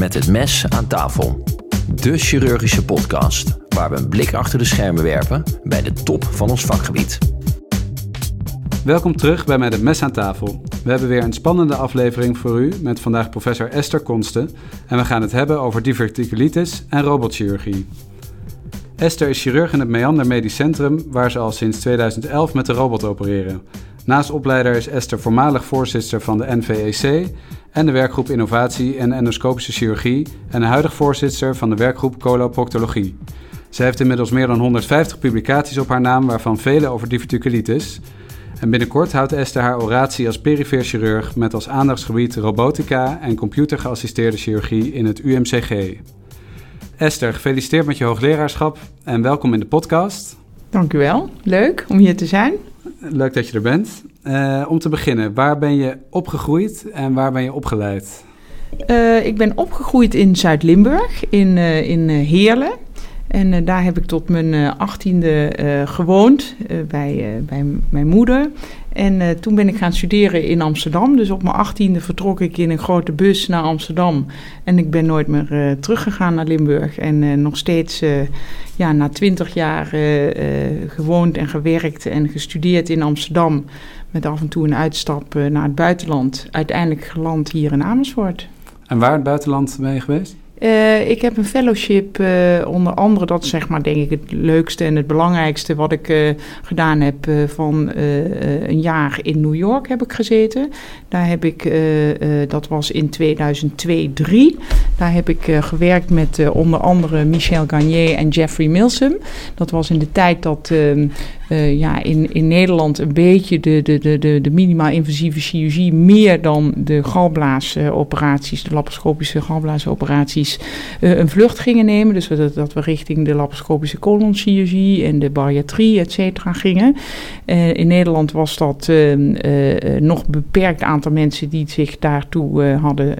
Met het mes aan tafel. De chirurgische podcast waar we een blik achter de schermen werpen bij de top van ons vakgebied. Welkom terug bij Met het mes aan tafel. We hebben weer een spannende aflevering voor u met vandaag professor Esther Konsten en we gaan het hebben over diverticulitis en robotchirurgie. Esther is chirurg in het Meander Medisch Centrum, waar ze al sinds 2011 met de robot opereren. Naast opleider is Esther voormalig voorzitter van de NVEC en de werkgroep Innovatie en Endoscopische Chirurgie en huidig voorzitter van de werkgroep Coloproctologie. Ze heeft inmiddels meer dan 150 publicaties op haar naam, waarvan vele over diverticulitis. En binnenkort houdt Esther haar oratie als perifeer chirurg met als aandachtsgebied robotica en computergeassisteerde chirurgie in het UMCG. Esther, gefeliciteerd met je hoogleraarschap en welkom in de podcast. Dank u wel. Leuk om hier te zijn. Leuk dat je er bent. Uh, om te beginnen, waar ben je opgegroeid en waar ben je opgeleid? Uh, ik ben opgegroeid in Zuid-Limburg, in, uh, in Heerlen. En daar heb ik tot mijn achttiende gewoond bij, bij mijn moeder. En uh, toen ben ik gaan studeren in Amsterdam. Dus op mijn achttiende vertrok ik in een grote bus naar Amsterdam. En ik ben nooit meer uh, teruggegaan naar Limburg. En uh, nog steeds, ja, na twintig jaar gewoond en gewerkt en gestudeerd in Amsterdam. Met af en toe een uitstap naar het buitenland. Uiteindelijk geland hier in Amersfoort. En waar het buitenland ben je geweest? Uh, ik heb een fellowship, uh, onder andere, dat is zeg maar denk ik het leukste en het belangrijkste wat ik uh, gedaan heb. van een jaar in New York heb ik gezeten. Daar heb ik, dat was in 2002-3. Daar heb ik gewerkt met onder andere Michel Garnier en Jeffrey Milsom. Dat was in de tijd dat ehm, ja, in, in Nederland een beetje de, de, de, de, de minimaal invasieve chirurgie meer dan de galblaasoperaties, de laparoscopische galblaasoperaties uh, een vlucht gingen nemen. Dus dat, we richting de laparoscopische colonchirurgie en de bariatrie, et cetera, gingen. Uh, in Nederland was dat nog een beperkt aantal mensen die zich daartoe hadden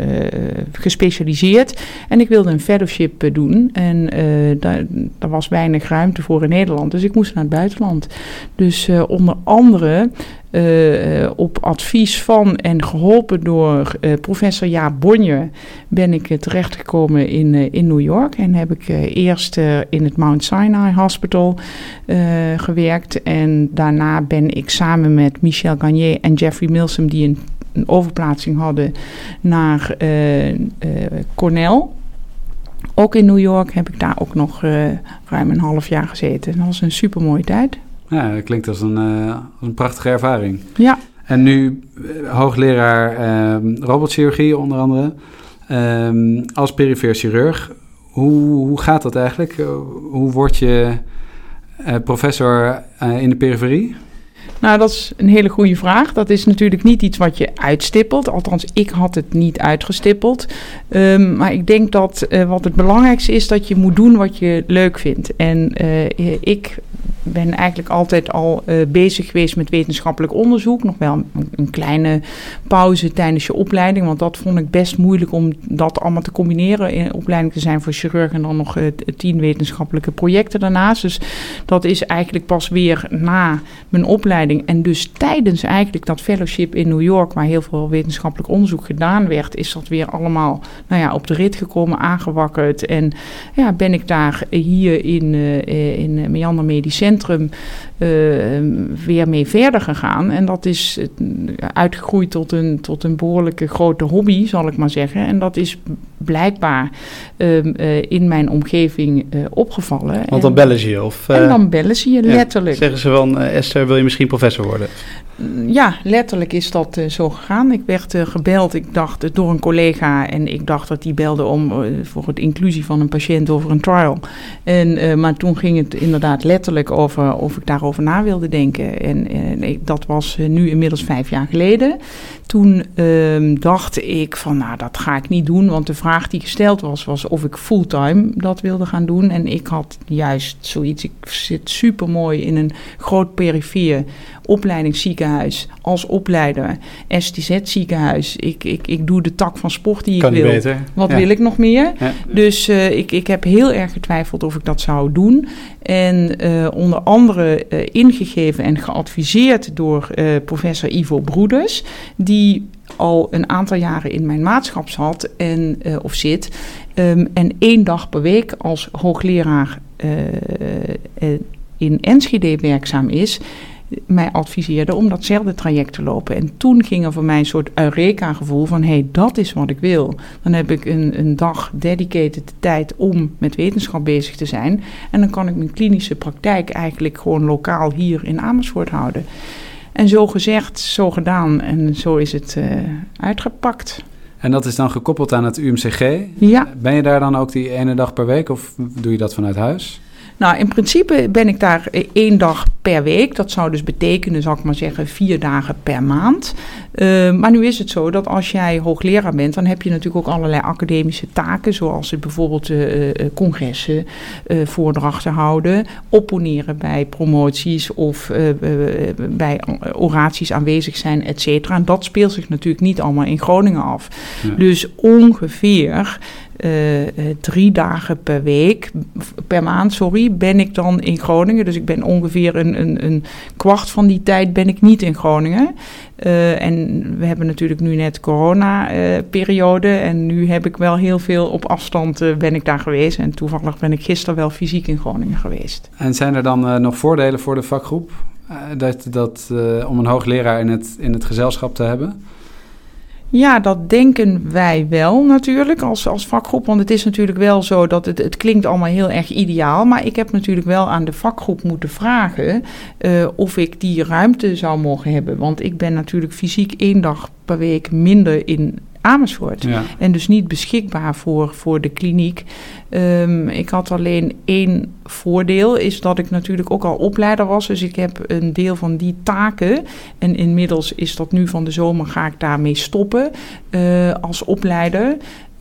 gespecialiseerd. En ik wilde een fellowship doen en daar, daar was weinig ruimte voor in Nederland. Dus ik moest naar het buitenland. Dus onder andere uh, op advies van en geholpen door uh, professor Jaap Bonje ben ik terechtgekomen in, in New York. En heb ik eerst in het Mount Sinai Hospital gewerkt. En daarna ben ik samen met Michel Garnier en Jeffrey Milsom, die een, een overplaatsing hadden, naar Cornell. Ook in New York heb ik daar ook nog ruim een half jaar gezeten. Dat was een super mooie tijd. Ja, dat klinkt als een, uh, als een prachtige ervaring. Ja. En nu uh, hoogleraar uh, robotchirurgie onder andere. Ehm, als perifeer chirurg, hoe, hoe gaat dat eigenlijk? hoe word je eh, professor in de periferie? Nou, dat is een hele goede vraag. Dat is natuurlijk niet iets wat je uitstippelt. Althans, ik had het niet uitgestippeld. Um, maar ik denk dat uh, wat het belangrijkste is, dat je moet doen wat je leuk vindt. En uh, ik ben eigenlijk altijd al uh, bezig geweest met wetenschappelijk onderzoek. Nog wel een, kleine pauze tijdens je opleiding. Want dat vond ik best moeilijk om dat allemaal te combineren. In opleiding te zijn voor chirurg en dan nog uh, tien wetenschappelijke projecten daarnaast. Dus dat is eigenlijk pas weer na mijn opleiding. En dus tijdens eigenlijk dat fellowship in New York, waar heel veel wetenschappelijk onderzoek gedaan werd, is dat weer allemaal nou ja, op de rit gekomen, aangewakkerd. En ja, ben ik daar hier in, uh, in Meander uh, weer mee verder gegaan. En dat is uitgegroeid tot een, tot een behoorlijke grote hobby, zal ik maar zeggen. En dat is blijkbaar uh, uh, in mijn omgeving opgevallen. Want dan bellen ze je? Of, en dan bellen ze je, letterlijk. Ja, zeggen ze van, Esther, wil je misschien professor worden? Ja, letterlijk is dat zo gegaan. Ik werd gebeld, ik dacht, door een collega. En ik dacht dat die belde om voor het inclusie van een patiënt over een trial. En, maar toen ging het inderdaad letterlijk over of ik daarover na wilde denken. En, en dat was nu inmiddels vijf jaar geleden. Toen ehm, dacht ik van, nou, dat ga ik niet doen, want de vraag die gesteld was, was of ik fulltime dat wilde gaan doen. En ik had juist zoiets. Ik zit super mooi in een groot perifere opleidingsziekenhuis als opleider. STZ ziekenhuis. Ik, ik, ik doe de tak van sport die kan ik wil. Beter. Wat wil ik nog meer? Ja. Dus uh, ik, ik heb heel erg getwijfeld of ik dat zou doen. En uh, onder andere uh, ingegeven en geadviseerd door professor Ivo Broeders. Die al een aantal jaren in mijn maatschap zat en, uh, of zit. Um, en één dag per week als hoogleraar uh, in Enschede werkzaam is mij adviseerde om datzelfde traject te lopen. En toen ging er voor mij een soort Eureka-gevoel van... hé, hey, dat is wat ik wil. Dan heb ik een, een dag dedicated tijd om met wetenschap bezig te zijn. En dan kan ik mijn klinische praktijk eigenlijk gewoon lokaal hier in Amersfoort houden. En zo gezegd, zo gedaan en zo is het uh, uitgepakt. En dat is dan gekoppeld aan het UMCG? Ja. Ben je daar dan ook die ene dag per week of doe je dat vanuit huis? Nou, in principe ben ik daar één dag per week. Dat zou dus betekenen, zal ik maar zeggen, vier dagen per maand. Uh, maar nu is het zo dat als jij hoogleraar bent, dan heb je natuurlijk ook allerlei academische taken, zoals bijvoorbeeld uh, congressen, voordrachten houden, opponeren bij promoties of bij oraties aanwezig zijn, et cetera. En dat speelt zich natuurlijk niet allemaal in Groningen af. Ja. Dus ongeveer uh, drie dagen per week, per maand, sorry, ben ik dan in Groningen. Dus ik ben ongeveer een, een, een kwart van die tijd ben ik niet in Groningen. Uh, en we hebben natuurlijk nu net corona-periode. en nu heb ik wel heel veel op afstand ben ik daar geweest. En toevallig ben ik gisteren wel fysiek in Groningen geweest. En zijn er dan nog voordelen voor de vakgroep? dat, dat, om een hoogleraar in het, in het gezelschap te hebben? Ja, dat denken wij wel natuurlijk als, als vakgroep. Want het is natuurlijk wel zo dat het, het klinkt allemaal heel erg ideaal. Maar ik heb natuurlijk wel aan de vakgroep moeten vragen uh, of ik die ruimte zou mogen hebben. Want ik ben natuurlijk fysiek één dag per week minder in Amersfoort. Ja. En dus niet beschikbaar voor, voor de kliniek. Um, ik had alleen één voordeel, is dat ik natuurlijk ook al opleider was. Dus ik heb een deel van die taken. En inmiddels is dat nu van de zomer, ga ik daarmee stoppen uh, als opleider.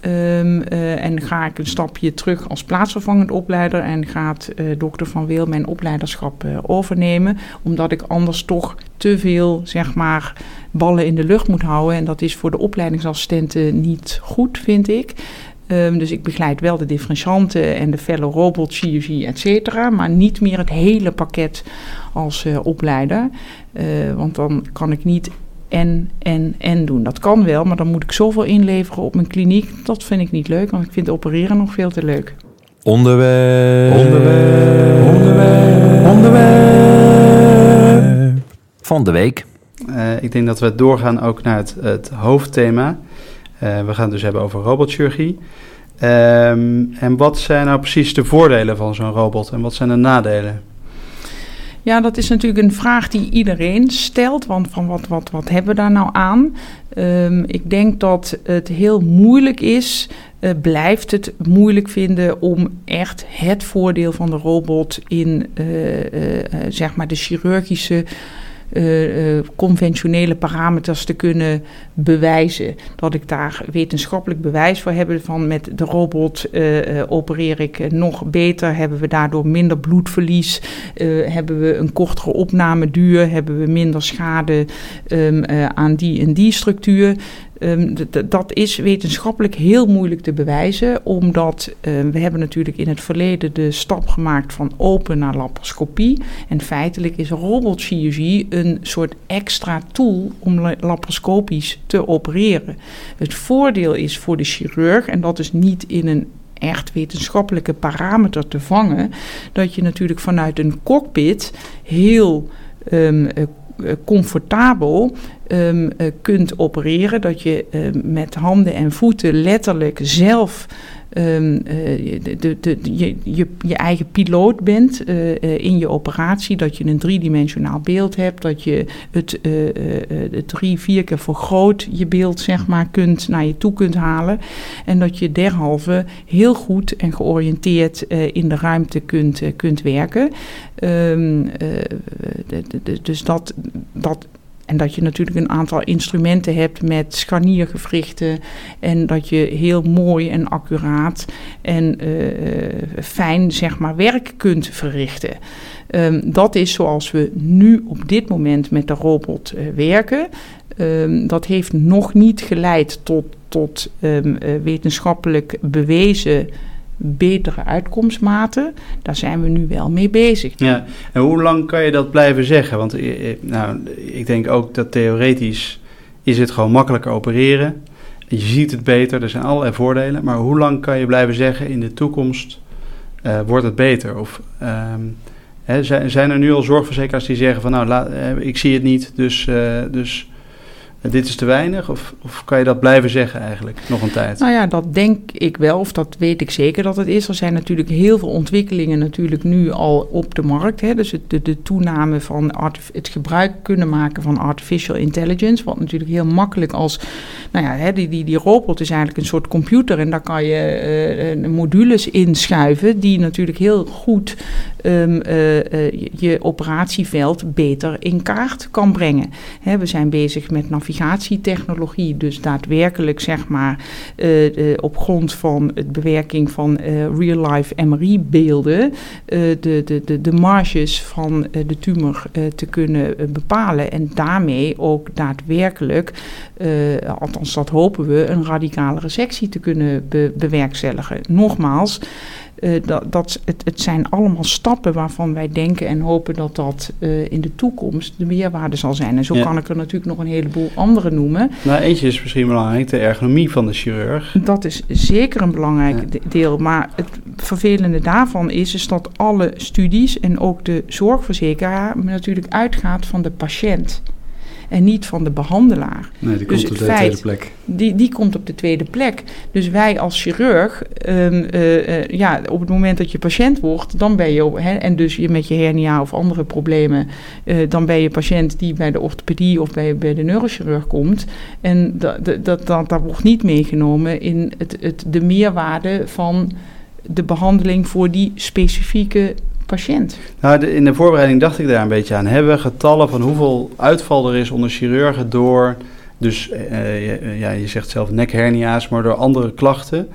Um, uh, en ga ik een stapje terug als plaatsvervangend opleider en gaat uh, dokter Van Wil mijn opleiderschap uh, overnemen, omdat ik anders toch te veel, zeg maar, ballen in de lucht moet houden. En dat is voor de opleidingsassistenten niet goed, vind ik. Um, dus ik begeleid wel de differentianten en de fellow robotchirurgie, et cetera, maar niet meer het hele pakket als opleider. want dan kan ik niet en, en, en doen. Dat kan wel, maar dan moet ik zoveel inleveren op mijn kliniek. Dat vind ik niet leuk, want ik vind opereren nog veel te leuk. Onderwerp. Onderwerp. Onderwerp. Onderwerp. Van de week. Uh, ik denk dat we doorgaan ook naar het, het hoofdthema. Uh, we gaan het dus hebben over robotchirurgie. Um, en wat zijn nou precies de voordelen van zo'n robot en wat zijn de nadelen? Ja, dat is natuurlijk een vraag die iedereen stelt. Want van wat, wat, wat hebben we daar nou aan? Um, ik denk dat het heel moeilijk is, uh, blijft het moeilijk vinden om echt het voordeel van de robot in zeg maar de chirurgische uh, uh, conventionele parameters te kunnen bewijzen. Dat ik daar wetenschappelijk bewijs voor heb van met de robot uh, opereer ik nog beter, hebben we daardoor minder bloedverlies, hebben we een kortere opnameduur, hebben we minder schade um, aan die en die structuur. Um, dat is wetenschappelijk heel moeilijk te bewijzen, omdat um, we hebben natuurlijk in het verleden de stap gemaakt van open naar laparoscopie. En feitelijk is robotchirurgie een soort extra tool om laparoscopisch te opereren. Het voordeel is voor de chirurg, en dat is niet in een echt wetenschappelijke parameter te vangen, dat je natuurlijk vanuit een cockpit heel um, comfortabel um, uh, kunt opereren. Dat je uh, met handen en voeten letterlijk zelf um, uh, de, de, je, je, je, eigen piloot bent in je operatie. Dat je een driedimensionaal beeld hebt. Dat je het drie, vier keer vergroot je beeld zeg maar, kunt, naar je toe kunt halen. En dat je derhalve heel goed en georiënteerd in de ruimte kunt, kunt werken. Um, dus dat, dat en dat je natuurlijk een aantal instrumenten hebt met scharniergewrichten. En dat je heel mooi en accuraat en uh, fijn zeg maar, werk kunt verrichten. Um, dat is zoals we nu op dit moment met de robot uh, werken. Um, dat heeft nog niet geleid tot, tot um, wetenschappelijk bewezen betere uitkomstmaten. Daar zijn we nu wel mee bezig. Ja, en hoe lang kan je dat blijven zeggen? Want eh, eh, nou, ik denk ook dat theoretisch is het gewoon makkelijker opereren. Je ziet het beter, er zijn allerlei voordelen. Maar hoe lang kan je blijven zeggen in de toekomst uh, wordt het beter? Of um, hè, zijn, er nu al zorgverzekeraars die zeggen van nou, ik zie het niet, dus, dus dit is te weinig? Of, of kan je dat blijven zeggen eigenlijk nog een tijd? Nou ja, dat denk ik wel, of dat weet ik zeker dat het is. Er zijn natuurlijk heel veel ontwikkelingen natuurlijk nu al op de markt. Hè. Dus de, de toename van het gebruik kunnen maken van artificial intelligence. Wat natuurlijk heel makkelijk als, nou ja, hè, die, die, die robot is eigenlijk een soort computer. En daar kan je uh, modules inschuiven die natuurlijk heel goed uh, uh, je operatieveld beter in kaart kan brengen. We zijn bezig met navigatie navigatietechnologie. Dus daadwerkelijk zeg maar uh, op grond van het bewerking van uh, real-life MRI-beelden de, de, de, de marges van de tumor te kunnen bepalen. En daarmee ook daadwerkelijk, althans dat hopen we, een radicale resectie te kunnen be bewerkstelligen. Nogmaals, uh, dat, dat, het, het zijn allemaal stappen waarvan wij denken en hopen dat dat uh, in de toekomst de meerwaarde zal zijn. En zo ja. kan ik er natuurlijk nog een heleboel andere noemen. Nou, eentje is misschien belangrijk, de ergonomie van de chirurg. Dat is zeker een belangrijk ja. deel. Maar het vervelende daarvan is, is dat alle studies en ook de zorgverzekeraar natuurlijk uitgaat van de patiënt en niet van de behandelaar. Nee, die dus komt op de feit, tweede plek. Die, die komt op de tweede plek. Dus wij als chirurg, um, uh, uh, ja, op het moment dat je patiënt wordt, dan ben je, en dus je met je hernia of andere problemen, uh, dan ben je patiënt die bij de orthopedie of bij, bij de neurochirurg komt. En dat, dat, dat, dat, dat wordt niet meegenomen in het, het, de meerwaarde van de behandeling voor die specifieke patiënt? Nou, in de voorbereiding dacht ik daar een beetje aan. Hebben we getallen van hoeveel uitval er is onder chirurgen door, dus uh, ja, je zegt zelf nekhernia's, maar door andere klachten?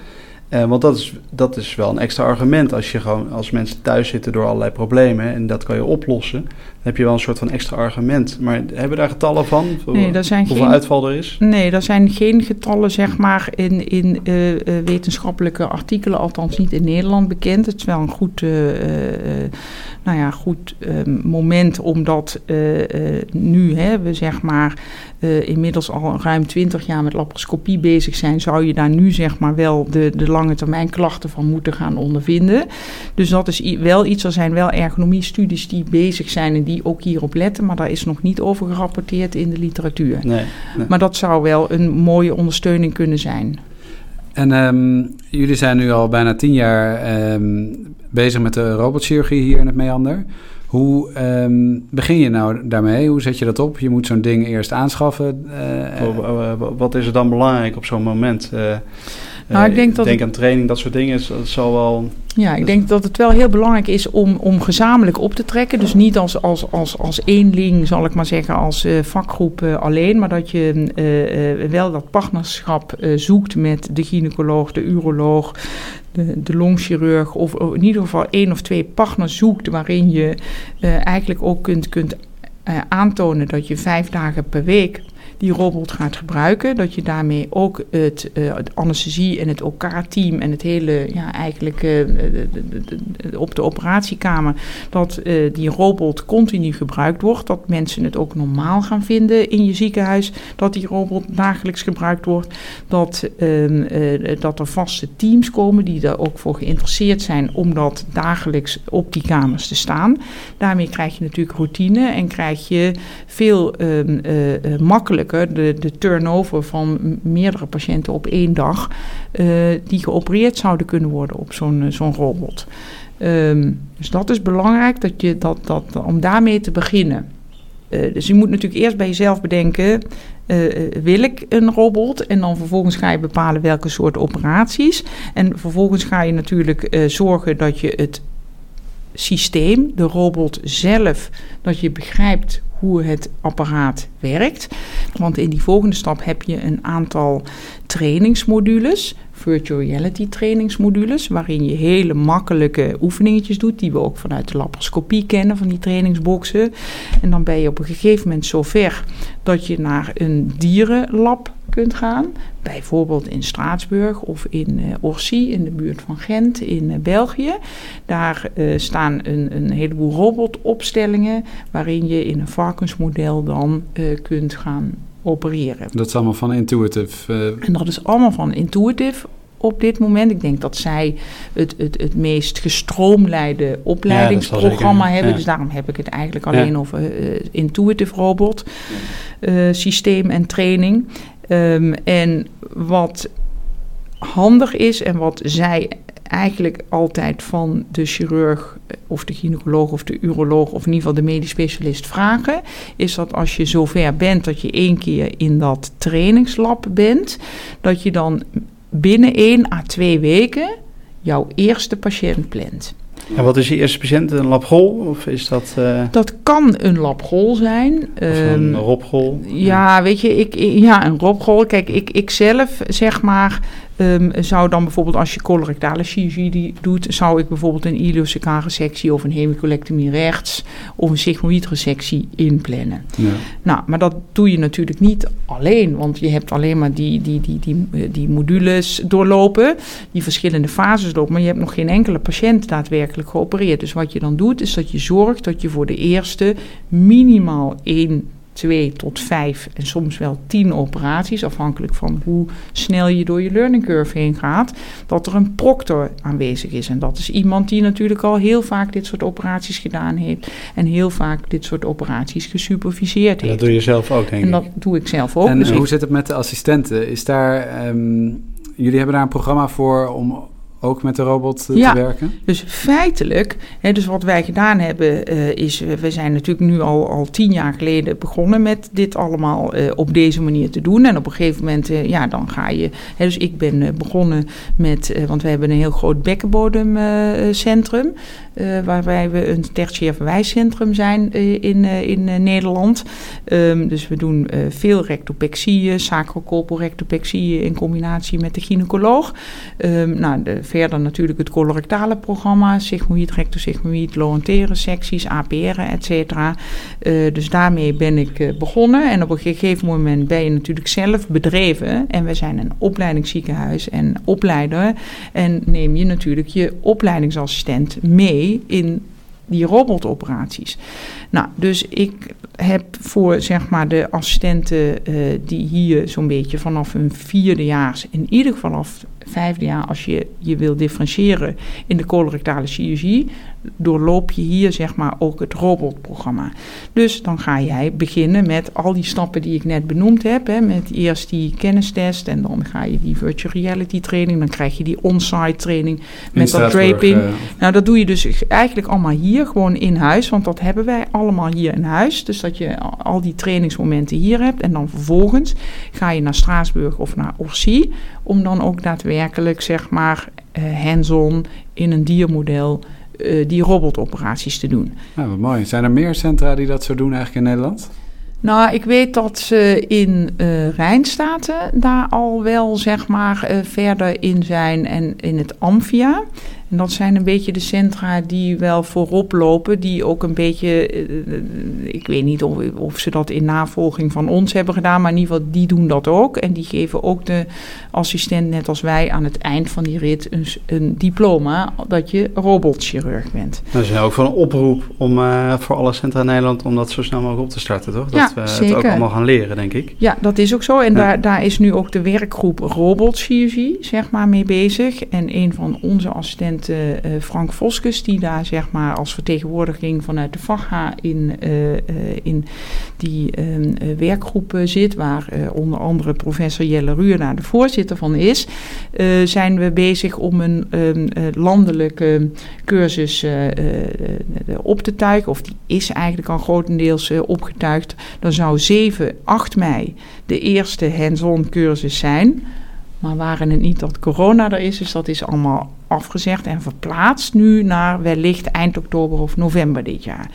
Uh, want dat is, dat is wel een extra argument als je gewoon als mensen thuis zitten door allerlei problemen en dat kan je oplossen. Heb je wel een soort van extra argument. Maar hebben we daar getallen van? Nee, zijn hoeveel geen, uitval er is? Nee, er zijn geen getallen zeg maar in, in uh, uh, wetenschappelijke artikelen, althans niet in Nederland bekend. Het is wel een goed, nou ja, goed moment omdat nu hè, we zeg maar inmiddels al ruim 20 jaar met laparoscopie bezig zijn, zou je daar nu zeg maar wel de, de lange termijn klachten van moeten gaan ondervinden. Dus dat is wel iets, er zijn wel ergonomie-studies die bezig zijn en die ook hierop letten, maar daar is nog niet over gerapporteerd in de literatuur. Nee, nee. Maar dat zou wel een mooie ondersteuning kunnen zijn. En um, jullie zijn nu al bijna tien jaar um, bezig met de robotchirurgie hier in het Meander. Hoe um, begin je nou daarmee? Hoe zet je dat op? Je moet zo'n ding eerst aanschaffen. Uh, wat is er dan belangrijk op zo'n moment? Uh, nou, ik denk, dat denk aan training, dat soort dingen. Dat zal wel. Ja, ik denk dat het wel heel belangrijk is om, om gezamenlijk op te trekken. Dus niet als, als, als, als eenling, zal ik maar zeggen, als uh, vakgroep uh, alleen. Maar dat je uh, wel dat partnerschap zoekt met de gynaecoloog, de uroloog, de, de longchirurg. Of in ieder geval één of twee partners zoekt waarin je eigenlijk ook kunt, kunt aantonen dat je vijf dagen per week die robot gaat gebruiken. Dat je daarmee ook het, uh, het anesthesie en het OK-team en het hele, ja, eigenlijk de, op de operatiekamer, dat uh, die robot continu gebruikt wordt. Dat mensen het ook normaal gaan vinden in je ziekenhuis, dat die robot dagelijks gebruikt wordt. Dat, ehm, dat er vaste teams komen die er ook voor geïnteresseerd zijn om dat dagelijks op die kamers te staan. Daarmee krijg je natuurlijk routine en krijg je veel um, de, de turnover van meerdere patiënten op één dag, uh, die geopereerd zouden kunnen worden op zo'n zo'n robot. Um, dus dat is belangrijk dat je dat, dat, om daarmee te beginnen. Uh, dus je moet natuurlijk eerst bij jezelf bedenken: wil ik een robot? En dan vervolgens ga je bepalen welke soort operaties. En vervolgens ga je natuurlijk zorgen dat je het systeem, de robot zelf, dat je begrijpt hoe het apparaat werkt. Want in die volgende stap heb je een aantal trainingsmodules, virtual reality trainingsmodules, waarin je hele makkelijke oefeningetjes doet, die we ook vanuit de laparoscopie kennen, van die trainingsboxen. En dan ben je op een gegeven moment zover dat je naar een dierenlab kunt gaan. Bijvoorbeeld in Straatsburg of in uh, Orsi, in de buurt van Gent in uh, België. Daar uh, staan een, een heleboel robotopstellingen waarin je in een varkensmodel dan kunt gaan opereren. Dat is allemaal van Intuitive. eh, En dat is allemaal van Intuitive op dit moment. Ik denk dat zij het, het, het meest gestroomlijnde opleidingsprogramma hebben. ja. Dus daarom heb ik het eigenlijk alleen Ja. over eh, Intuitive Robot eh, systeem en training. Ehm, en wat handig is en wat zij eigenlijk altijd van de chirurg eh, of de gynaecoloog of de uroloog of in ieder geval de medisch specialist vragen, is dat als je zover bent dat je één keer in dat trainingslab bent, dat je dan binnen één à twee weken jouw eerste patiënt plant. En wat is je eerste patiënt? Een labgol? Of is dat eh, Dat kan een labgol zijn. of een ehm, robgol? Ja, weet je, ik, ik- ja, een robgol. Kijk, ik, ik zelf zeg maar, ehm, zou dan bijvoorbeeld als je colorectale chirurgie doet, zou ik bijvoorbeeld een ileocecaal-resectie of een hemicolectomie rechts of een sigmoïdresectie inplannen. ja. Nou, maar dat doe je natuurlijk niet alleen, want je hebt alleen maar die, die, die, die, die modules doorlopen, die verschillende fases lopen, maar je hebt nog geen enkele patiënt daadwerkelijk geopereerd. Dus wat je dan doet, is dat je zorgt dat je voor de eerste minimaal één, twee tot vijf en soms wel tien operaties, afhankelijk van hoe snel je door je learning curve heen gaat, dat er een proctor aanwezig is. En dat is iemand die natuurlijk al heel vaak dit soort operaties gedaan heeft en heel vaak dit soort operaties gesuperviseerd En dat heeft. doe je zelf ook, denk En ik. dat doe ik zelf ook. En Dus hoe zit het met de assistenten? Is daar, ehm, jullie hebben daar een programma voor om ook met de robot eh, Ja. te werken? Dus feitelijk, hè, dus wat wij gedaan hebben, eh, is we zijn natuurlijk nu al, al tien jaar geleden begonnen met dit allemaal eh, op deze manier te doen. En op een gegeven moment, ja, dan ga je. Hè, dus ik ben begonnen met, want we hebben een heel groot bekkenbodemcentrum. waarbij we een tertiair verwijscentrum zijn in, in Nederland. Ehm, dus we doen veel rectopexieën, sacrocolporectopexieën in combinatie met de gynaecoloog. Ehm, nou, de, verder natuurlijk het colorectale programma, sigmoïd, rectosigmoïd, loantere secties, APR, et cetera. Eh, dus daarmee ben ik eh, begonnen. En op een gegeven moment ben je natuurlijk zelf bedreven. En we zijn een opleidingsziekenhuis en opleider. En neem je natuurlijk je opleidingsassistent mee in die robotoperaties. Nou, dus ik heb voor zeg maar de assistenten eh, die hier zo'n beetje vanaf hun vierde jaar, in ieder geval vanaf vijfde jaar, als je je wil differentiëren in de colorectale chirurgie, doorloop je hier zeg maar ook het robotprogramma. Dus dan ga jij beginnen met al die stappen die ik net benoemd heb. Hè, met eerst die kennistest en dan ga je die virtual reality training. Dan krijg je die on-site training In met dat draping. eh, Nou, dat doe je dus eigenlijk allemaal hier, gewoon in huis. Want dat hebben wij allemaal hier in huis. Dus dat je al- al die trainingsmomenten hier hebt. En dan vervolgens ga je naar Straatsburg of naar Orsi. Om dan ook daadwerkelijk, zeg maar, eh, hands-on in een diermodel eh, die robotoperaties te doen. nou, wat mooi. Zijn er meer centra die dat zo doen eigenlijk in Nederland? Nou, ik weet dat ze in eh Rijnstaten daar al wel zeg maar eh, verder in zijn en in het Amphia. En dat zijn een beetje de centra die wel voorop lopen, die ook een beetje, eh, ik weet niet of, of ze dat in navolging van ons hebben gedaan, maar in ieder geval die doen dat ook. En die geven ook de assistent, net als wij, aan het eind van die rit een, een diploma dat je robotchirurg bent. Dat is ook van een oproep om eh, voor alle centra in Nederland om dat zo snel mogelijk op te starten, toch? Dat Ja, we het zeker. ook allemaal gaan leren, denk ik. Ja, dat is ook zo. En Ja. daar, daar is nu ook de werkgroep robotchirurgie, zeg maar, mee bezig. En een van onze assistenten, eh, Frank Voskes, die daar, zeg maar, als vertegenwoordiging vanuit de VAGA in, eh, eh, in die eh, eh, werkgroep eh, zit, waar eh, onder andere professor Jelle Ruur daar de voorzitter van is, eh, zijn we bezig om een ehm, eh, landelijke cursus eh, eh, eh, op te tuigen. Of die is eigenlijk al grotendeels eh, opgetuigd. Dan zou 7, 8 mei de eerste hands-on cursus zijn. Maar waren het niet dat corona er is, dus dat is allemaal afgezegd en verplaatst nu naar wellicht eind oktober of november dit jaar.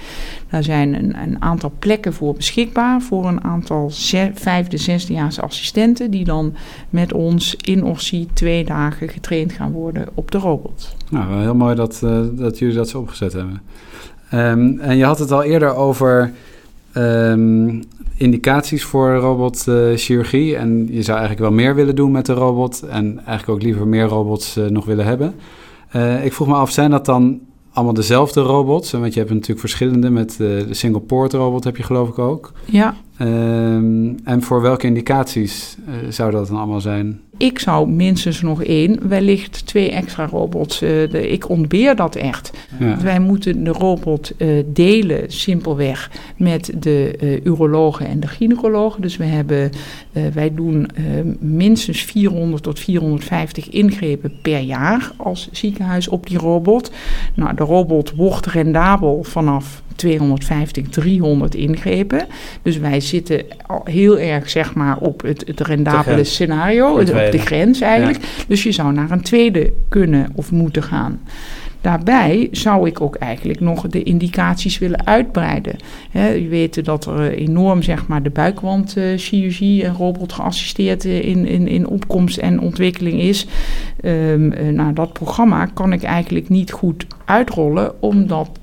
Daar zijn een, een aantal plekken voor beschikbaar voor een aantal vijfde, zesdejaars assistenten die dan met ons in Orsi twee dagen getraind gaan worden op de robot. Nou, heel mooi dat, eh, dat jullie dat zo opgezet hebben. Ehm, en je had het al eerder over ehm, indicaties voor robotchirurgie. en je zou eigenlijk wel meer willen doen met de robot. En eigenlijk ook liever meer robots eh, nog willen hebben. Eh, ik vroeg me af, zijn dat dan allemaal dezelfde robots? Want je hebt natuurlijk verschillende met eh, de single port robot heb je geloof ik ook. Ja, Ehm, en voor welke indicaties uh, zou dat dan allemaal zijn? Ik zou minstens nog één, wellicht twee extra robots. Uh, de, ik ontbeer dat echt. Ja. Wij moeten de robot uh, delen, simpelweg, met de urologen en de gynaecologen. Dus we hebben, wij doen minstens 400 tot 450 ingrepen per jaar als ziekenhuis op die robot. Nou, de robot wordt rendabel vanaf 250, 300 ingrepen. Dus wij zitten al heel erg zeg maar, op het, het rendabele scenario, op de grens eigenlijk. Dus je zou naar een tweede kunnen of moeten gaan. Daarbij zou ik ook eigenlijk nog de indicaties willen uitbreiden. He, je weet dat er enorm zeg maar, de buikwandchirurgie en robot geassisteerd in, in, in opkomst en ontwikkeling is. Um, nou, dat programma kan ik eigenlijk niet goed uitrollen, omdat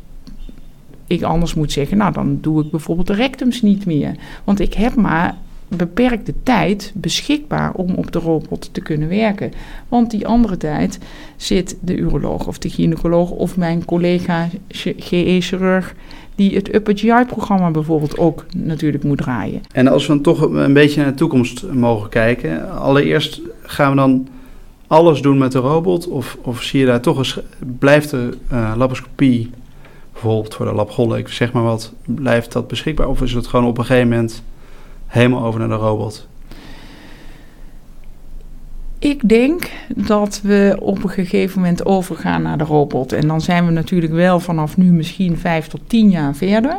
ik anders moet zeggen, nou dan doe ik bijvoorbeeld de rectums niet meer. Want ik heb maar beperkte tijd beschikbaar om op de robot te kunnen werken. Want die andere tijd zit de uroloog of de gynaecoloog of mijn collega GE-chirurg die het Upper GI-programma bijvoorbeeld ook natuurlijk moet draaien. En als we dan toch een beetje naar de toekomst mogen kijken, allereerst gaan we dan alles doen met de robot of, of zie je daar toch eens, blijft de uh, laparoscopie bijvoorbeeld voor de labgolle, ik zeg maar wat, blijft dat beschikbaar? Of is het gewoon op een gegeven moment helemaal over naar de robot? Ik denk dat we op een gegeven moment overgaan naar de robot. En dan zijn we natuurlijk wel vanaf nu misschien vijf tot tien jaar verder.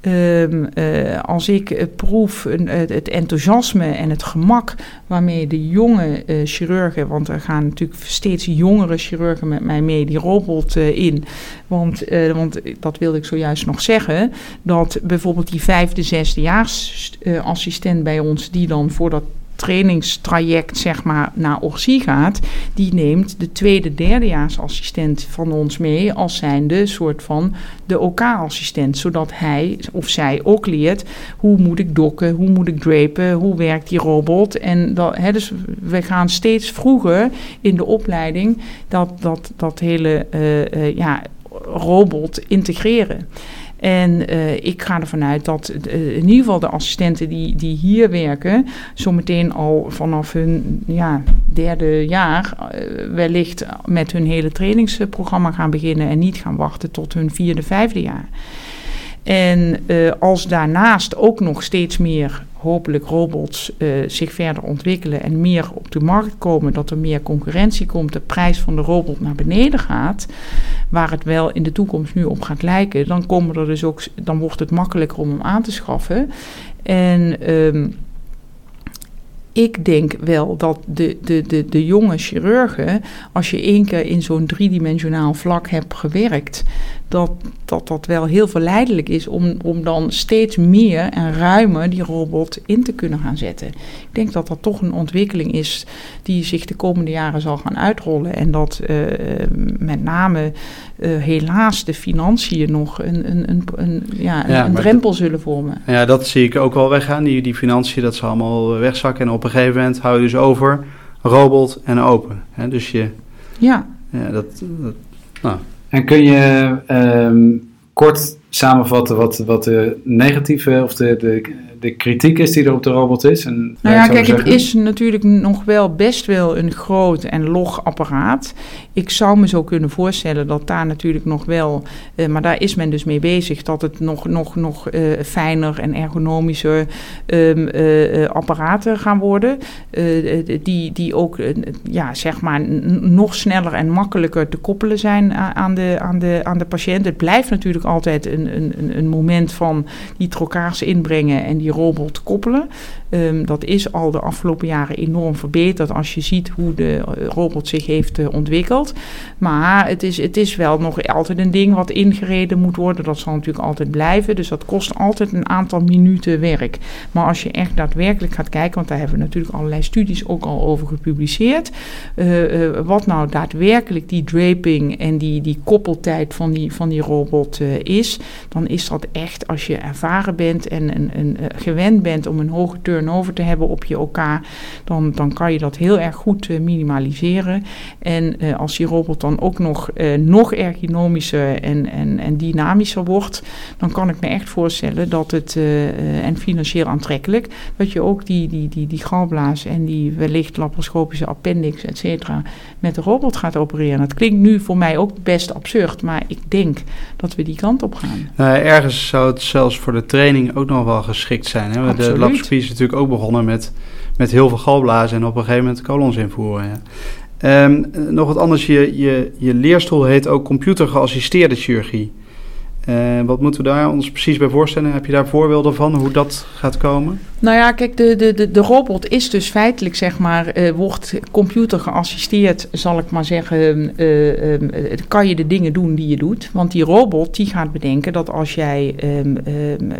Um, uh, als ik proef het enthousiasme en het gemak waarmee de jonge chirurgen, want er gaan natuurlijk steeds jongere chirurgen met mij mee die robot in. Want, want dat wilde ik zojuist nog zeggen, dat bijvoorbeeld die vijfde, zesdejaars assistent bij ons, die dan voor dat trainingstraject zeg maar naar Orsi gaat, die neemt de tweede, derdejaarsassistent van ons mee als zijnde soort van de OK-assistent, zodat hij of zij ook leert hoe moet ik dokken, hoe moet ik drapen, hoe werkt die robot en dat, hè, dus we gaan steeds vroeger in de opleiding dat, dat, dat hele uh, uh, ja, robot integreren. En uh, ik ga ervan uit dat uh, in ieder geval de assistenten die, die hier werken, zometeen al vanaf hun ja, derde jaar uh, wellicht met hun hele trainingsprogramma gaan beginnen en niet gaan wachten tot hun vierde, vijfde jaar. En als daarnaast ook nog steeds meer hopelijk robots uh, zich verder ontwikkelen en meer op de markt komen, dat er meer concurrentie komt, de prijs van de robot naar beneden gaat, waar het wel in de toekomst nu op gaat lijken, dan komen er dus ook, dan wordt het makkelijker om hem aan te schaffen. En um, ik denk wel dat de, de, de, de jonge chirurgen, als je één keer in zo'n driedimensionaal vlak hebt gewerkt, dat dat, dat wel heel verleidelijk is om, om dan steeds meer en ruimer die robot in te kunnen gaan zetten. Ik denk dat dat toch een ontwikkeling is die zich de komende jaren zal gaan uitrollen. En dat uh, met name uh, helaas de financiën nog een, een, een, een ja, ja, een drempel zullen vormen. Ja, dat zie ik ook wel weggaan. Die, die financiën, dat zal allemaal wegzakken. En op een gegeven moment hou je dus over robot en open. Hè? Dus je... Ja. Ja, dat... dat nou. En kun je um, kort samenvatten wat, wat de negatieve of de, de de kritiek is die er op de robot is? En, nou ja, kijk, het is natuurlijk nog wel best wel een groot en log apparaat. Ik zou me zo kunnen voorstellen dat daar natuurlijk nog wel, uh, maar daar is men dus mee bezig, dat het nog, nog, nog uh, fijner en ergonomischer um, uh, apparaten gaan worden. die, die ook, ja, zeg maar, nog sneller en makkelijker te koppelen zijn aan de, aan de, aan de patiënt. Het blijft natuurlijk altijd een, een, een moment van die trokaars inbrengen en die die robot koppelen. Um, dat is al de afgelopen jaren enorm verbeterd als je ziet hoe de eh, robot zich heeft uh, ontwikkeld. Maar het is, het is wel nog altijd een ding wat ingereden moet worden. Dat zal natuurlijk altijd blijven. Dus dat kost altijd een aantal minuten werk. Maar als je echt daadwerkelijk gaat kijken, want daar hebben we natuurlijk allerlei studies ook al over gepubliceerd. Uh, wat nou daadwerkelijk die draping en die, die koppeltijd van die, van die robot is, dan is dat echt als je ervaren bent en een, een, gewend bent om een hoge turn turnover te hebben op je OK, dan, dan kan je dat heel erg goed minimaliseren. En als die robot dan ook nog, nog ergonomischer en, en, en dynamischer wordt, dan kan ik me echt voorstellen dat het, en financieel aantrekkelijk, dat je ook die, die, die, die galblaas en die wellicht laparoscopische appendix, et cetera, met de robot gaat opereren. Het klinkt nu voor mij ook best absurd, maar ik denk dat we die kant op gaan. Nou, ergens zou het zelfs voor de training ook nog wel geschikt zijn. Hè? De laparoscopie is natuurlijk ook begonnen met, met heel veel galblazen en op een gegeven moment kolons invoeren. Ehm, nog wat anders, je, je, je leerstoel heet ook computergeassisteerde chirurgie. Uh, wat moeten we daar ons precies bij voorstellen? Heb je daar voorbeelden van hoe dat gaat komen? Nou ja, kijk, de, de, de, robot is dus feitelijk, zeg maar, uh, wordt computer geassisteerd, zal ik maar zeggen, uh, um, kan je de dingen doen die je doet. Want die robot die gaat bedenken dat als jij um,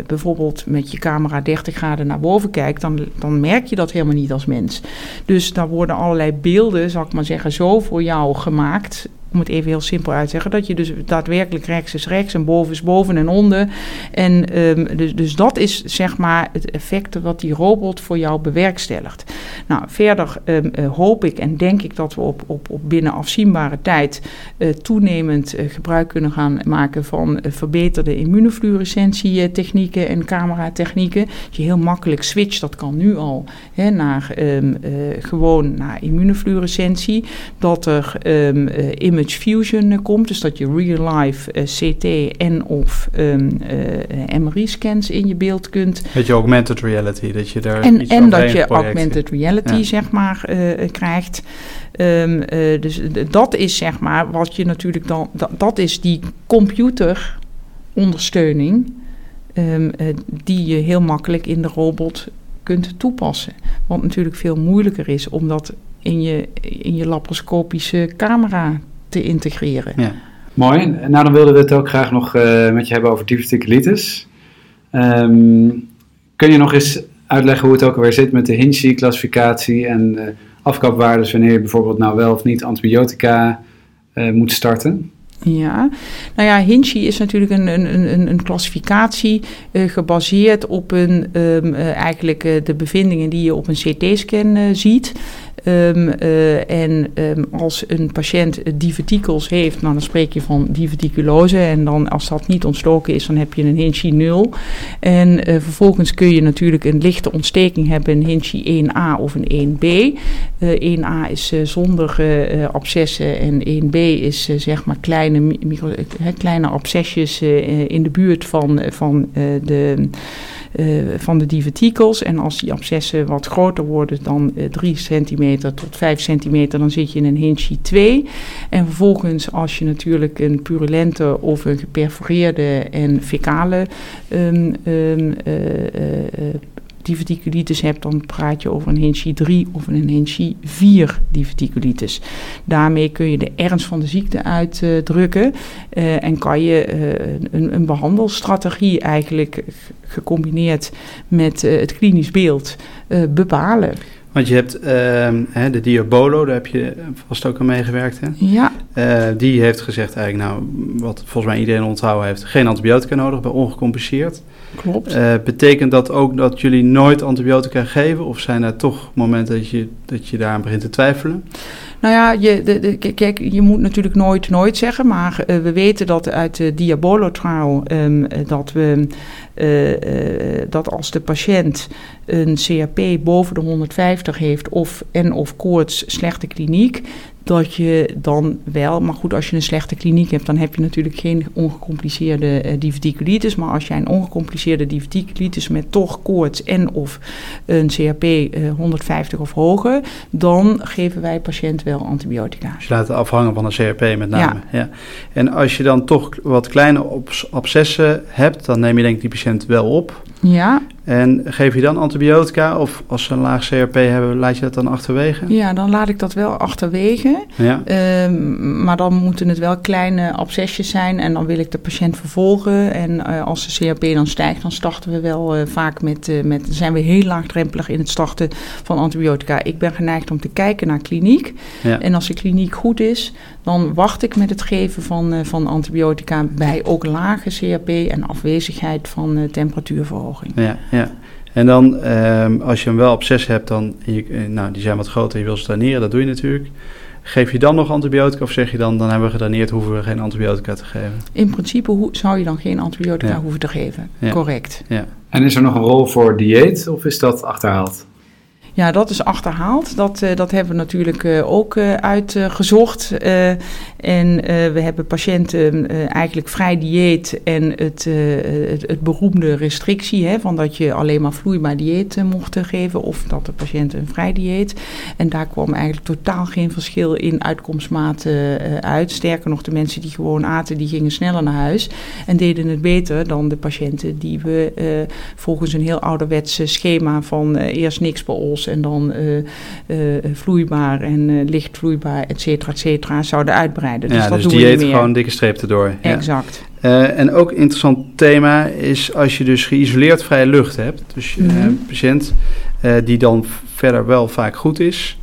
bijvoorbeeld met je camera 30 graden naar boven kijkt, dan, dan merk je dat helemaal niet als mens. Dus daar worden allerlei beelden, zal ik maar zeggen, zo voor jou gemaakt om het even heel simpel uit te zeggen, dat je dus daadwerkelijk rechts is rechts en boven is boven en onder. En um, dus, dus dat is zeg maar het effect wat die robot voor jou bewerkstelligt. Nou, verder um, uh, hoop ik en denk ik dat we op, op, op binnen afzienbare tijd uh, toenemend uh, gebruik kunnen gaan maken van verbeterde immunofluorescentietechnieken en cameratechnieken. Dat je heel makkelijk switcht, dat kan nu al, hè, naar um, gewoon naar immunofluorescentie. Dat er image image fusion eh, komt. Dus dat je real-life eh, CT en of um, uh, eh, MRI-scans in je beeld kunt. Dat je augmented reality, dat je daar En, en dat je augmented reality, ja. zeg maar, krijgt. Um, dus dat is, zeg maar, wat je natuurlijk dan... Dat, dat is die computerondersteuning... Um, die je heel makkelijk in de robot kunt toepassen. Wat natuurlijk veel moeilijker is om dat in je, in je laparoscopische camera te integreren. Ja. Mooi. Nou, dan wilden we het ook graag nog uh, met je hebben over diverticulitis. Um, kun je nog eens uitleggen hoe het ook alweer zit met de Hinchi-classificatie en uh, afkapwaardes wanneer je bijvoorbeeld nou wel of niet antibiotica uh, moet starten? Ja, nou ja, Hinchi is natuurlijk een, een, een, een klassificatie uh, gebaseerd op een, um, uh, eigenlijk uh, de bevindingen die je op een CT-scan ziet. Um, uh, en um, als een patiënt divertikels heeft, nou, dan spreek je van diverticulose. En dan als dat niet ontstoken is, dan heb je een Hinchi 0. En uh, vervolgens kun je natuurlijk een lichte ontsteking hebben, een Hinchi 1A of een 1B. 1A is zonder abscessen en 1B is zeg maar kleine, micro, kleine in de buurt van, van de uh, van de divertikels. En als die abscessen wat groter worden dan uh, 3 centimeter tot 5 centimeter, dan zit je in een Hinchi 2. En vervolgens als je natuurlijk een purulente of een geperforeerde en fecale um, diverticulitis hebt, dan praat je over een Hinchi 3 of een Hinchi 4 diverticulitis. Daarmee kun je de ernst van de ziekte uitdrukken uh, en kan je uh, een, een, behandelstrategie eigenlijk gecombineerd met het klinisch beeld bepalen. Want je hebt uh, de Diabolo, daar heb je vast ook aan meegewerkt. Hè? Ja. Uh, die heeft gezegd eigenlijk, nou, wat volgens mij iedereen onthouden heeft, geen antibiotica nodig bij ongecompliceerd. Klopt. Uh, betekent dat ook dat jullie nooit antibiotica geven? Of zijn er toch momenten dat je, dat je daar begint te twijfelen? Nou ja, je, de, kijk, je moet natuurlijk nooit nooit zeggen, maar uh, we weten dat uit de Diabolo-trial um, dat we uh, uh, dat als de patiënt een CRP boven de 150 heeft of en of koorts slechte kliniek, dat je dan wel, maar goed, als je een slechte kliniek hebt, dan heb je natuurlijk geen ongecompliceerde uh, diverticulitis. Maar als jij een ongecompliceerde diverticulitis met toch koorts en of een CRP uh, 150 of hoger, dan geven wij patiënt wel antibiotica. Dus je laat het afhangen van een CRP met name. Ja. ja. En als je dan toch wat kleine abscessen hebt, dan neem je denk ik die patiënt wel op. Ja. En geef je dan antibiotica of als ze een laag CRP hebben, laat je dat dan achterwege? Ja, dan laat ik dat wel achterwege. Ja. Um, maar dan moeten het wel kleine abscesjes zijn en dan wil ik de patiënt vervolgen. En uh, als de CRP dan stijgt, dan starten we wel uh, vaak met, uh, met, zijn we heel laagdrempelig in het starten van antibiotica. Ik ben geneigd om te kijken naar kliniek. Ja. En als de kliniek goed is, dan wacht ik met het geven van, van antibiotica bij ook lage CRP en afwezigheid van temperatuurverhoging. Ja, ja. En dan, ehm, als je hem wel op 6 hebt, dan, je, eh, nou, die zijn wat groter, je wil ze draineren, dat doe je natuurlijk. Geef je dan nog antibiotica of zeg je dan, dan hebben we gedraineerd, hoeven we geen antibiotica te geven? In principe hoe, zou je dan geen antibiotica Ja. hoeven te geven. Ja. Correct. Ja, En is er nog een rol voor dieet of is dat achterhaald? Ja, dat is achterhaald. Dat, eh, dat hebben we natuurlijk eh, ook eh, uitgezocht. En we hebben patiënten eigenlijk vrij dieet en het, het, het beroemde restrictie, hè, van dat je alleen maar vloeibaar dieet mocht geven of dat de patiënt een vrij dieet. En daar kwam eigenlijk totaal geen verschil in uitkomstmaten uit. Sterker nog, de mensen die gewoon aten, die gingen sneller naar huis en deden het beter dan de patiënten die we volgens een heel ouderwetse schema van eerst niks bij ons en dan eh, eh, vloeibaar en eh, licht vloeibaar, et cetera, et cetera, zouden uitbreiden. Dus ja, dat dus doen dieet we niet meer. gewoon dikke streep erdoor. Exact. En ook een interessant thema is als je dus geïsoleerd vrije lucht hebt. Dus Mhm. een patiënt die dan verder wel vaak goed is.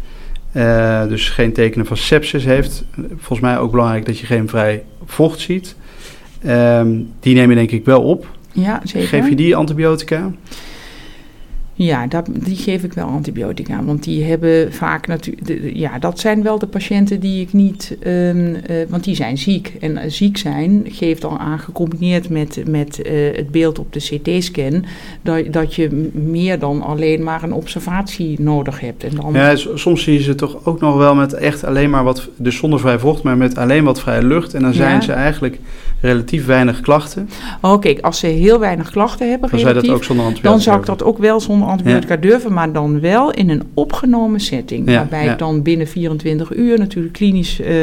dus geen tekenen van sepsis heeft. Volgens mij ook belangrijk dat je geen vrij vocht ziet. Ehm, die neem je denk ik wel op. Ja, zeker. Geef je die antibiotica? Ja, dat, die geef ik wel antibiotica. Want die hebben vaak natuurlijk. Ja, dat zijn wel de patiënten die ik niet. ehm, eh, want die zijn ziek. En eh, ziek zijn geeft al aan, gecombineerd met, met eh, het beeld op de CT-scan. Dat, dat je meer dan alleen maar een observatie nodig hebt. En dan, Ja, soms zie je ze toch ook nog wel met echt alleen maar wat, dus zonder vrij vocht, maar met alleen wat vrije lucht. En dan zijn Ja. ze eigenlijk relatief weinig klachten. Oh, kijk, als ze heel weinig klachten hebben, Dan zou je dat relatief, ook zonder antibiotica Dan zou ik dat ook wel zonder antibiotica durven, maar dan wel in een opgenomen setting. Ja, waarbij ja. ik dan binnen 24 uur natuurlijk klinisch eh,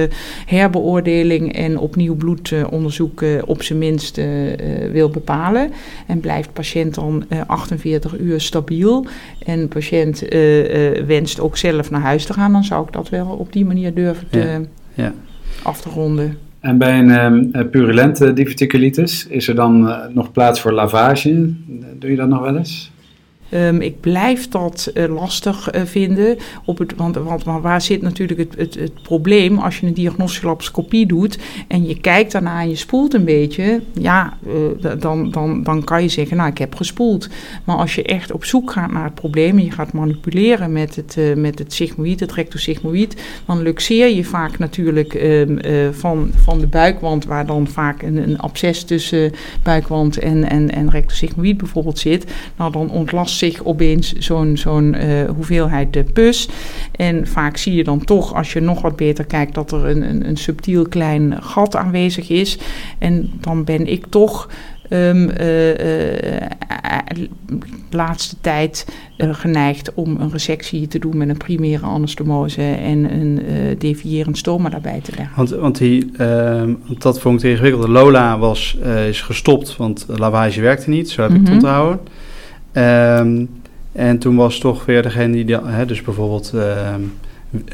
herbeoordeling en opnieuw bloedonderzoek eh, op zijn minst eh, wil bepalen. En blijft patiënt dan eh, 48 uur stabiel en de patiënt eh, eh, wenst ook zelf naar huis te gaan, dan zou ik dat wel op die manier durven te, Ja, ja. af te ronden. En bij een ehm, eh, purulente diverticulitis is er dan nog plaats voor lavage? Doe je dat nog wel eens? Ehm, ik blijf dat eh, lastig eh, vinden. Op het, want, want maar waar zit natuurlijk het, het, het probleem als je een diagnostische laparoscopie doet en je kijkt daarna en je spoelt een beetje, ja, eh, dan, dan, dan kan je zeggen, nou, ik heb gespoeld. Maar als je echt op zoek gaat naar het probleem en je gaat manipuleren met het, met het sigmoïd, het rectosigmoïd, dan luxeer je vaak natuurlijk ehm, eh, van, van de buikwand, waar dan vaak een, een absces tussen buikwand en, en, en rectosigmoïd bijvoorbeeld zit. Nou, dan ontlast zich opeens zo'n zo'n eh, hoeveelheid pus. En vaak zie je dan toch, als je nog wat beter kijkt, dat er een, een, een subtiel klein gat aanwezig is. En dan ben ik toch de laatste tijd geneigd om een resectie te doen met een primaire anastomose en een devierend stoma daarbij te leggen. Want, want die, ehm, dat vond ik te ingewikkeld. Lola was, is gestopt, want lavage werkte niet. Zo heb ik Mhm. het onthouden. Ehm, en toen was toch weer degene die, dat- hè, dus bijvoorbeeld ehm,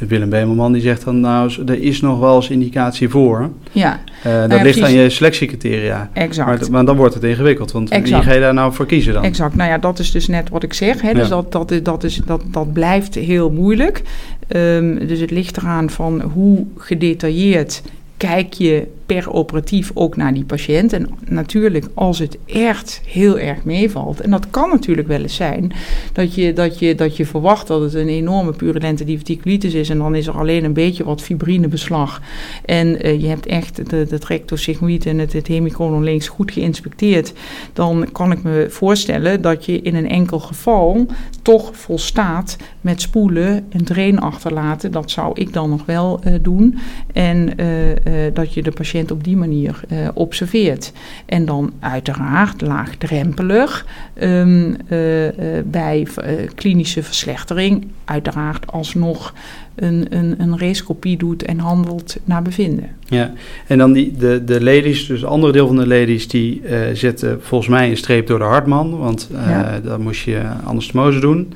Willem Bemelman, die zegt dan, nou, er is nog wel eens indicatie voor. Ja, Eh, dat ja, ligt aan je selectiecriteria. exact. Maar, maar dan wordt het ingewikkeld, want Exact. wie ga je daar nou voor kiezen dan? Exact, nou ja, dat is dus net wat ik zeg. Hè? Dus Ja. dat, dat, is, dat, is, dat, dat blijft heel moeilijk. Ehm, dus het ligt eraan van hoe gedetailleerd kijk je per operatief ook naar die patiënt. En natuurlijk, als het echt heel erg meevalt, en dat kan natuurlijk wel eens zijn, dat je, dat je, dat je verwacht dat het een enorme purulente diverticulitis is en dan is er alleen een beetje wat fibrinebeslag. En eh, je hebt echt de, de en het, het hemicolon links goed geïnspecteerd, dan kan ik me voorstellen dat je in een enkel geval toch volstaat met spoelen en drain achterlaten. Dat zou ik dan nog wel eh, doen. En eh, dat je de patiënt op die manier eh, observeert. En dan uiteraard laagdrempelig ehm, eh, eh, bij eh, klinische verslechtering uiteraard alsnog een, een, een rescopie doet en handelt naar bevinden. Ja, en dan die, de, de ladies, dus het andere deel van de ladies, die eh, zetten volgens mij een streep door de hartman, want eh Ja. dan moest je anastomose doen.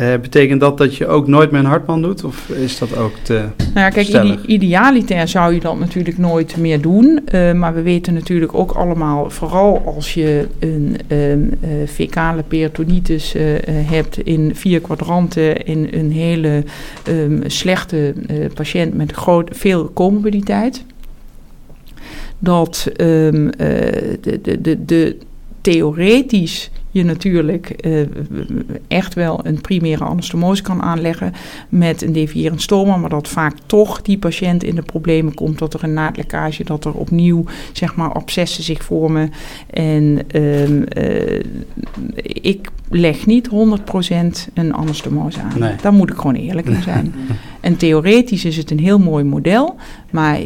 Eh, betekent dat dat je ook nooit meer een hartman doet, of is dat ook te... Nou ja, kijk, ide- idealiter zou je dat natuurlijk nooit meer doen. eh, maar we weten natuurlijk ook allemaal, vooral als je een ehm, eh, fecale peritonitis hebt in vier kwadranten in een hele ehm, slechte patiënt met groot, veel comorbiditeit. Dat ehm, eh, de, de, de, de theoretisch je natuurlijk uh, echt wel een primaire anastomose kan aanleggen met een devierend stoma, maar dat vaak toch die patiënt in de problemen komt, dat er een naadlekkage, dat er opnieuw zeg maar abscessen zich vormen. En uh, uh, ik leg niet 100% een anastomose aan. Nee. Daar moet ik gewoon eerlijk in zijn. en theoretisch is het een heel mooi model, maar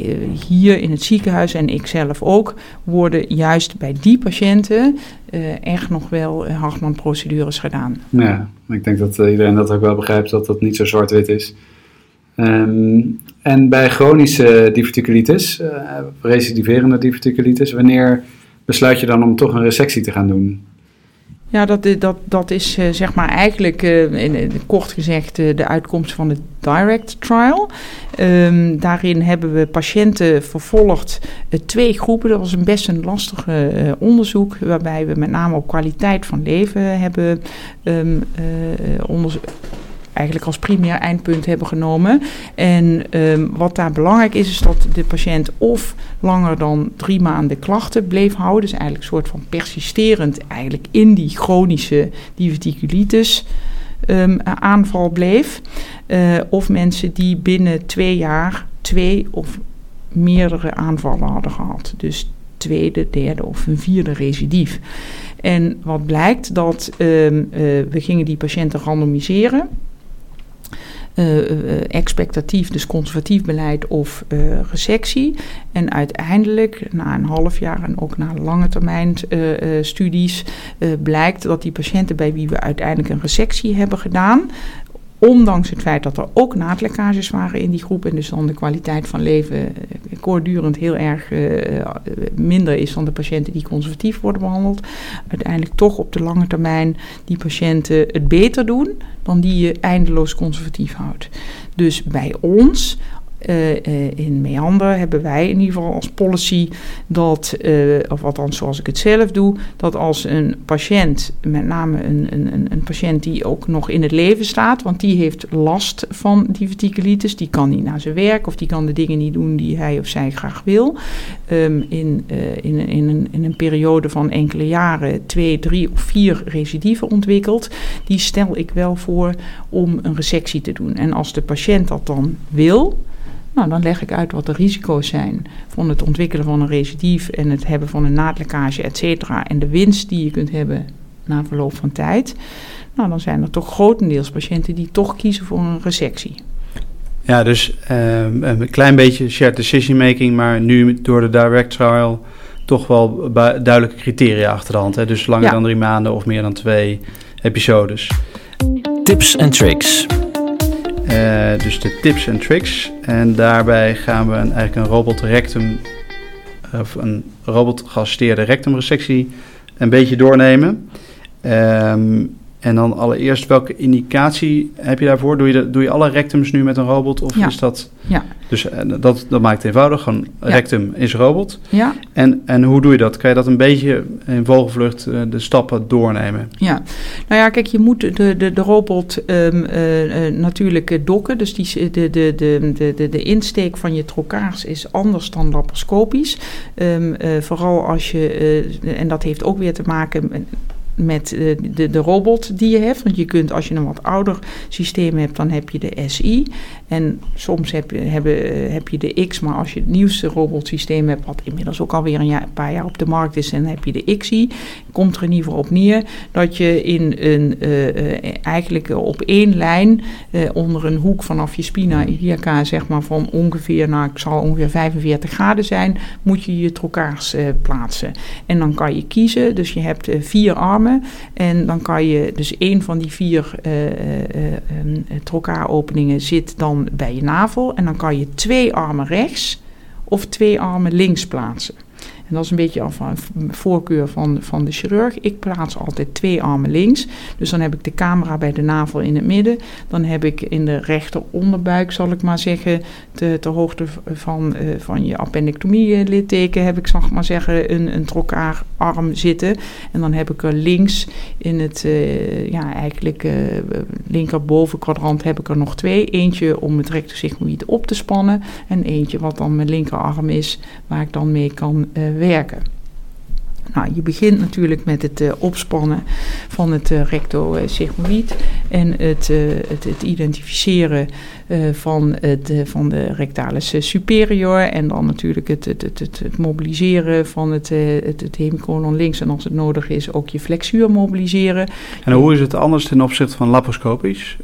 hier in het ziekenhuis en ik zelf ook worden juist bij die patiënten uh, echt nog wel uh, Hartman-procedures gedaan. Ja, ik denk dat iedereen dat ook wel begrijpt, dat dat niet zo zwart-wit is. Um, en bij chronische diverticulitis, recidiverende diverticulitis, wanneer besluit je dan om toch een resectie te gaan doen? Ja, dat, dat, dat is uh, zeg maar eigenlijk in, kort gezegd uh, de uitkomst van de Direct Trial. Um, daarin hebben we patiënten vervolgd, twee groepen. Dat was een best een lastig onderzoek, waarbij we met name op kwaliteit van leven hebben um, onderzoek eigenlijk als primair eindpunt hebben genomen. En um, wat daar belangrijk is, is dat de patiënt of langer dan drie maanden klachten bleef houden. Dus eigenlijk een soort van persisterend eigenlijk in die chronische diverticulitis um, aanval bleef. Uh, of mensen die binnen twee jaar twee of meerdere aanvallen hadden gehad. Dus tweede, derde of een vierde recidief. En wat blijkt dat um, uh, we gingen die patiënten randomiseren expectatief, dus conservatief beleid of uh, resectie. En uiteindelijk, na een half jaar en ook na lange termijn studies, blijkt dat die patiënten bij wie we uiteindelijk een resectie hebben gedaan, Ondanks het feit dat er ook naadlekkages waren in die groep en dus dan de kwaliteit van leven koordurend heel erg uh, minder is dan de patiënten die conservatief worden behandeld, uiteindelijk toch op de lange termijn die patiënten het beter doen dan die je eindeloos conservatief houdt. Dus bij ons in Meander hebben wij in ieder geval als policy dat, uh, of althans zoals ik het zelf doe, dat als een patiënt, met name een, een, een patiënt die ook nog in het leven staat, want die heeft last van diverticulitis, die kan niet naar zijn werk of die kan de dingen niet doen die hij of zij graag wil, um, in, in, in, een, in een periode van enkele jaren twee, drie of vier recidieven ontwikkelt, die stel ik wel voor om een resectie te doen. En als de patiënt dat dan wil, nou, dan leg ik uit wat de risico's zijn van het ontwikkelen van een recidief en het hebben van een naadlekkage, et cetera. En de winst die je kunt hebben na verloop van tijd. Nou, dan zijn er toch grotendeels patiënten die toch kiezen voor een resectie. Ja, dus uh, een klein beetje shared decision making, maar nu door de direct trial toch wel duidelijke criteria achter de hand. Hè? Dus langer dan drie maanden of meer dan twee episodes. Tips en tricks. Uh, dus de tips en tricks. En daarbij gaan we een, eigenlijk een robot rectum, of een robot geassisteerde rectumresectie een beetje doornemen. Um, en dan allereerst, welke indicatie heb je daarvoor? Doe je, doe je alle rectums nu met een robot? Of ja. is dat... Ja. Dus eh, dat, dat maakt het eenvoudig. Gewoon rectum is robot. Ja. En, en hoe doe je dat? Kan je dat een beetje in vogelvlucht uh, de stappen doornemen? Ja. Nou ja, kijk, je moet de, de, de robot um, uh, natuurlijk dokken. Dus die, de, de, de, de, de insteek van je trokaars is anders dan laparoscopisch. Um, vooral als je... en dat heeft ook weer te maken... met met de, de, de, robot die je hebt. Want je kunt, als je een wat ouder systeem hebt, dan heb je de SI. En soms heb je, hebben, heb je de X, maar als je het nieuwste robotsysteem hebt, wat inmiddels ook alweer een, jaar, een paar jaar op de markt is, dan heb je de XI. Komt er in ieder geval op neer dat je in een, uh, eigenlijk op één lijn onder een hoek vanaf je spina iliaca, zeg maar van ongeveer, nou ik zal ongeveer 45 graden zijn, moet je je trokaars plaatsen. En dan kan je kiezen, dus je hebt vier armen en dan kan je, dus één van die vier uh, uh, zit dan bij je navel. En dan kan je twee armen rechts of twee armen links plaatsen. En dat is een beetje van voorkeur van, van de chirurg. Ik plaats altijd twee armen links. Dus dan heb ik de camera bij de navel in het midden. Dan heb ik in de rechter onderbuik, zal ik maar zeggen, ter, ter hoogte van, uh, van je appendectomie-litteken, heb ik, zal ik maar zeggen, een, een trokaararm zitten. En dan heb ik er links in het, uh, ja, eigenlijk uh, linkerboven heb ik er nog twee. Eentje om het rectosigmoïde op te spannen. En eentje wat dan mijn linkerarm is, waar ik dan mee kan werken werken. Nou, je begint natuurlijk met het uh, opspannen van het uh, rectosigmoïd en het, het, het, identificeren van, het, van de rectalis superior en dan natuurlijk het, het, het, het, mobiliseren van het, het, het hemicolon links en als het nodig is ook je flexuur mobiliseren. En hoe is het anders ten opzichte van laparoscopisch?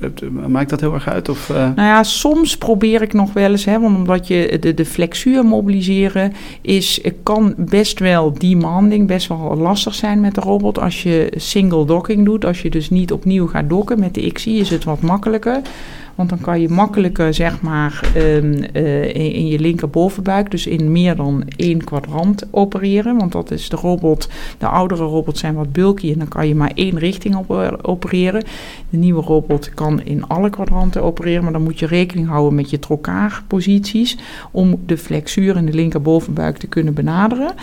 Maakt dat heel erg uit? Of, Nou ja, soms probeer ik nog wel eens, hè, want omdat je de, de flexuur mobiliseren is, kan best wel demanding, best wel lastig zijn met de robot als je single docking doet. Als je dus niet opnieuw gaat dokken met de XI is het wat makkelijker. Want dan kan je makkelijker, zeg maar, um, uh, in, je linkerbovenbuik, dus in meer dan één kwadrant opereren. Want dat is de robot, de oudere robots zijn wat bulky en dan kan je maar één richting op, uh, opereren. De nieuwe robot kan in alle kwadranten opereren, maar dan moet je rekening houden met je trokkaarposities om de flexuur in de linkerbovenbuik te kunnen benaderen.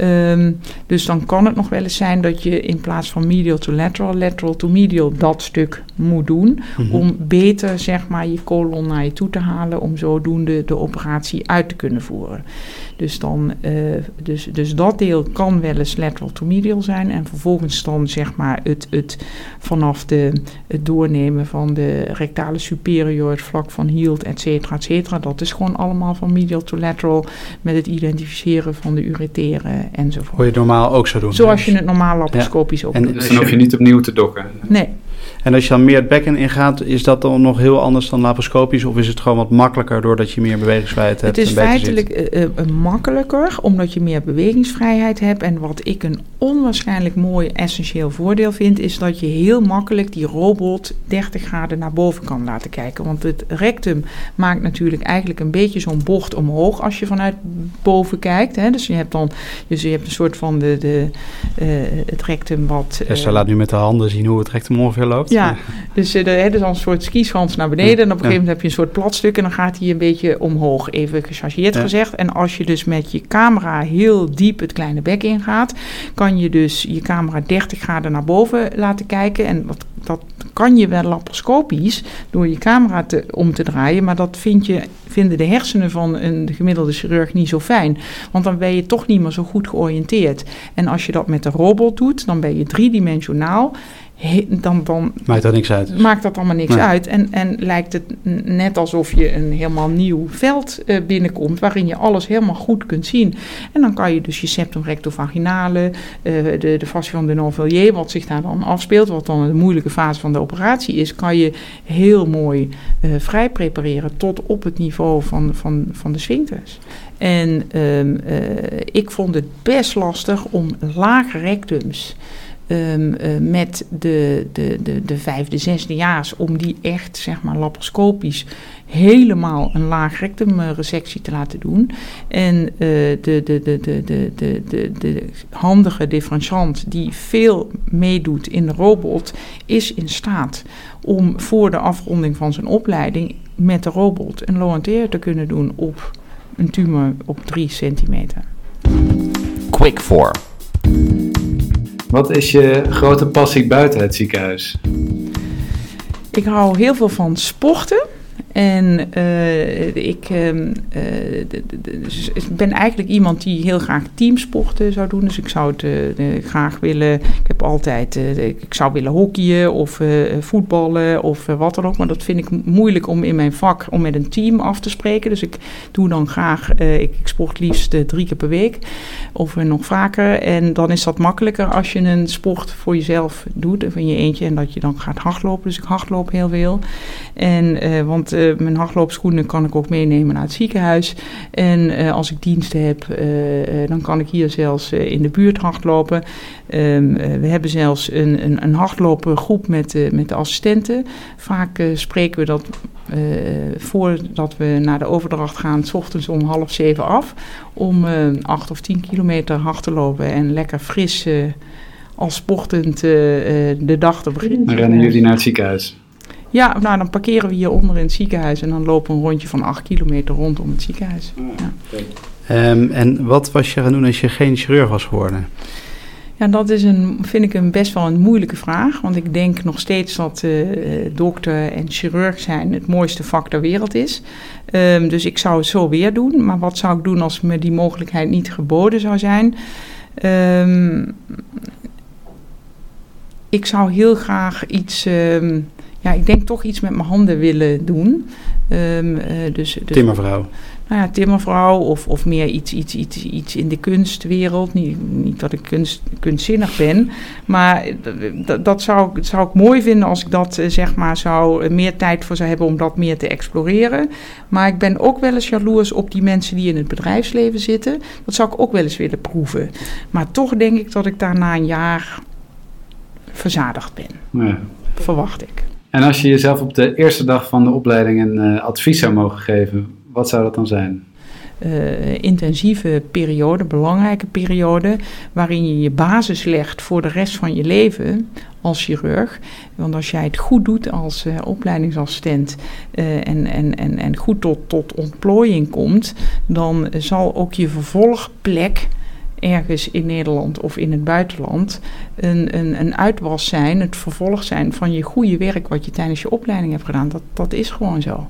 Um, dus dan kan het nog wel eens zijn dat je in plaats van medial to lateral, lateral to medial dat stuk moet doen. Mm -hmm. Om beter zeg maar je kolon naar je toe te halen. Om zodoende de operatie uit te kunnen voeren. Dus, dan, uh, dus, dus dat deel kan wel eens lateral to medial zijn. En vervolgens dan zeg maar het, het vanaf de, het doornemen van de rectale superior, het vlak van hield, et cetera, et cetera. Dat is gewoon allemaal van medial to lateral met het identificeren van de ureteren enzovoort. Hoe je het normaal ook zou doen. Zoals je het normaal laparoscopisch ja. ook doet. Dus dan hoef je niet opnieuw te dokken. Nee. En als je dan meer het bekken ingaat, is dat dan nog heel anders dan laparoscopisch? Of is het gewoon wat makkelijker doordat je meer bewegingsvrijheid hebt? Het is feitelijk uh, uh, makkelijker, omdat je meer bewegingsvrijheid hebt. En wat ik een onwaarschijnlijk mooi essentieel voordeel vind, is dat je heel makkelijk die robot 30 graden naar boven kan laten kijken. Want het rectum maakt natuurlijk eigenlijk een beetje zo'n bocht omhoog als je vanuit boven kijkt. Hè. Dus je hebt dan dus je hebt een soort van de, de, uh, het rectum wat... Esther laat nu met de handen zien hoe het rectum ongeveer loopt. Ja, dus er is dan een soort skischans naar beneden. En op een gegeven moment heb je een soort platstuk en dan gaat hij een beetje omhoog, even gechargeerd ja. gezegd. En als je dus met je camera heel diep het kleine bek ingaat, kan je dus je camera 30 graden naar boven laten kijken. En dat, dat kan je wel laparoscopisch door je camera te, om te draaien, maar dat vind je, vinden de hersenen van een gemiddelde chirurg niet zo fijn. Want dan ben je toch niet meer zo goed georiënteerd. En als je dat met de robot doet, dan ben je driedimensionaal. Dan, dan maakt dat niks uit. Maakt dat allemaal niks nee. uit. En, en lijkt het net alsof je een helemaal nieuw veld uh, binnenkomt, waarin je alles helemaal goed kunt zien. En dan kan je dus je septum rectovaginale, uh, de, de fascia van de Novelier, wat zich daar dan afspeelt, wat dan de moeilijke fase van de operatie is, kan je heel mooi uh, vrij prepareren tot op het niveau van, van, van de sphincters. En um, ik vond het best lastig om lage rectums. Um, uh, met de, de, de, de vijfde, zesde jaars, om die echt, zeg maar, laparoscopisch helemaal een laag rectumresectie te laten doen. En de, de, de, de, de, de, de, de handige differentiant die veel meedoet in de robot, is in staat om voor de afronding van zijn opleiding met de robot een loanteer te kunnen doen op een tumor op 3 centimeter. Quick 4. Wat is je grote passie buiten het ziekenhuis? Ik hou heel veel van sporten. En uh, ik uh, dus ben eigenlijk iemand die heel graag teamsporten zou doen. Dus ik zou het uh, graag willen. Ik heb altijd. ik zou willen hockeyen of voetballen of wat dan ook. Maar dat vind ik moeilijk om in mijn vak om met een team af te spreken. Dus ik doe dan graag. Ik, ik, sport liefst drie keer per week of nog vaker. En dan is dat makkelijker als je een sport voor jezelf doet in je eentje. En dat je dan gaat hardlopen. Dus ik hardloop heel veel. En want uh, mijn hardloopschoenen kan ik ook meenemen naar het ziekenhuis. En uh, als ik diensten heb, uh, dan kan ik hier zelfs in de buurt hardlopen. Um, we hebben zelfs een, een, een met, met de assistenten. Vaak spreken we dat voordat we naar de overdracht gaan, s ochtends om half zeven af. Om acht of tien kilometer hard te lopen en lekker fris als sportend de dag te beginnen. Dan rennen jullie naar het ziekenhuis? Ja, nou dan parkeren we hieronder in het ziekenhuis en dan lopen we een rondje van 8 kilometer rondom het ziekenhuis. Ja. Um, en wat was je gaan doen als je geen chirurg was geworden? Ja, dat is een, vind ik een best wel een moeilijke vraag. Want ik denk nog steeds dat uh, dokter en chirurg zijn het mooiste vak ter wereld is. Um, dus ik zou het zo weer doen. Maar wat zou ik doen als me die mogelijkheid niet geboden zou zijn? Ehm, ik zou heel graag iets, ehm, ja, ik denk toch iets met mijn handen willen doen. Um, uh, dus, dus, Timmervrouw. Nou ja, timmervrouw of, of meer iets, iets, iets, iets in de kunstwereld. Niet, niet dat ik kunst, kunstzinnig ben, maar dat zou, zou ik mooi vinden als ik dat eh, zeg maar zou, meer tijd voor zou hebben om dat meer te exploreren. Maar ik ben ook wel eens jaloers op die mensen die in het bedrijfsleven zitten. Dat zou ik ook wel eens willen proeven. Maar toch denk ik dat ik daar na een jaar verzadigd ben. Verwacht ik. En als je jezelf op de eerste dag van de opleiding een uh, advies zou mogen geven, wat zou dat dan zijn? Uh, intensieve periode, belangrijke periode, waarin je je basis legt voor de rest van je leven als chirurg. Want als jij het goed doet als uh, opleidingsassistent uh, en, en, en, en goed tot, tot ontplooiing komt, dan zal ook je vervolgplek ergens in Nederland of in het buitenland een, een, een uitwas zijn, het vervolg zijn van je goede werk wat je tijdens je opleiding hebt gedaan. Dat, dat is gewoon zo.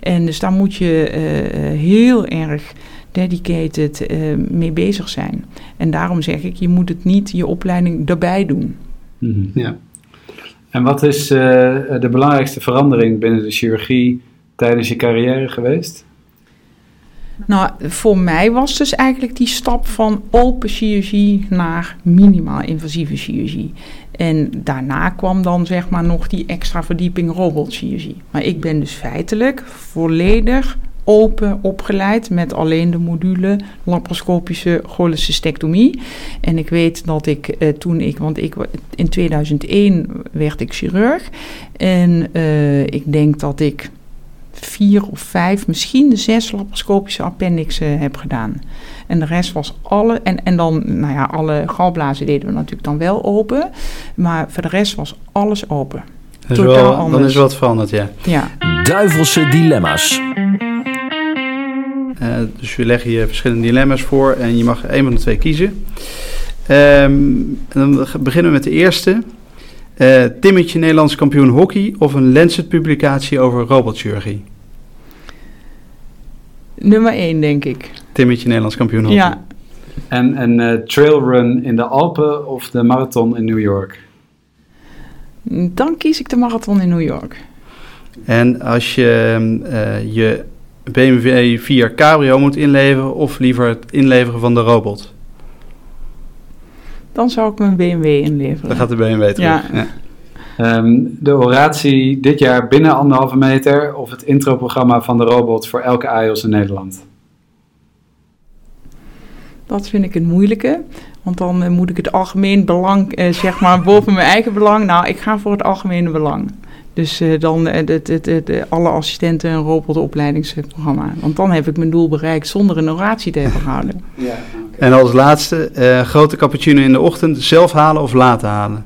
En dus daar moet je uh, heel erg dedicated uh, mee bezig zijn. En daarom zeg ik, je moet het niet je opleiding erbij doen. -hmm. Ja. En wat is de belangrijkste verandering binnen de chirurgie tijdens je carrière geweest? Nou, voor mij was dus eigenlijk die stap van open chirurgie naar minimaal invasieve chirurgie. En daarna kwam dan zeg maar nog die extra verdieping robotchirurgie. Maar ik ben dus feitelijk volledig open opgeleid met alleen de module laparoscopische cholecystectomie. En ik weet dat ik eh, toen ik, want ik in 2001 werd ik chirurg en uh, ik denk dat ik vier of vijf, misschien zes laparoscopische appendixen heb gedaan. En de rest was alle, en, en dan, nou ja, alle galblazen deden we natuurlijk dan wel open, maar voor de rest was alles open. Dus wel, dan is wat veranderd, ja. ja. Duivelse dilemma's. Uh, dus we leggen je verschillende dilemma's voor en je mag één van de twee kiezen. Um, dan beginnen we met de eerste. Uh, Timmetje Nederlands kampioen hockey of een Lancet-publicatie over robotchirurgie? Nummer 1, denk ik. Timmetje Nederlands kampioen. Ja. En een uh, trailrun in de Alpen of de marathon in New York? Dan kies ik de marathon in New York. En als je uh, je BMW 4 Cabrio moet inleveren of liever het inleveren van de robot? Dan zou ik mijn BMW inleveren. Dan gaat de BMW terug. Ja. ja. Um, de oratie dit jaar binnen anderhalve meter of het introprogramma van de robot voor elke AIOS in Nederland? Dat vind ik het moeilijke. Want dan uh, moet ik het algemeen belang, uh, zeg maar, boven mijn eigen belang. Nou, ik ga voor het algemene belang. Dus uh, dan het, het, het, alle assistenten een robotopleidingsprogramma. Want dan heb ik mijn doel bereikt zonder een oratie te hebben gehouden. Ja, okay. En als laatste, grote cappuccino in de ochtend, zelf halen of laten halen?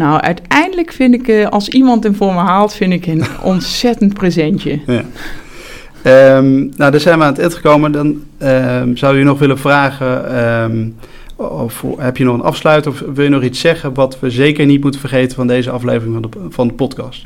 Nou, uiteindelijk vind ik, uh, als iemand hem voor me haalt, vind ik een ontzettend presentje. Ja. Um, nou, daar zijn we aan het eind gekomen. Dan um, zou je nog willen vragen, um, of heb je nog een afsluiter of wil je nog iets zeggen wat we zeker niet moeten vergeten van deze aflevering van de, van de podcast?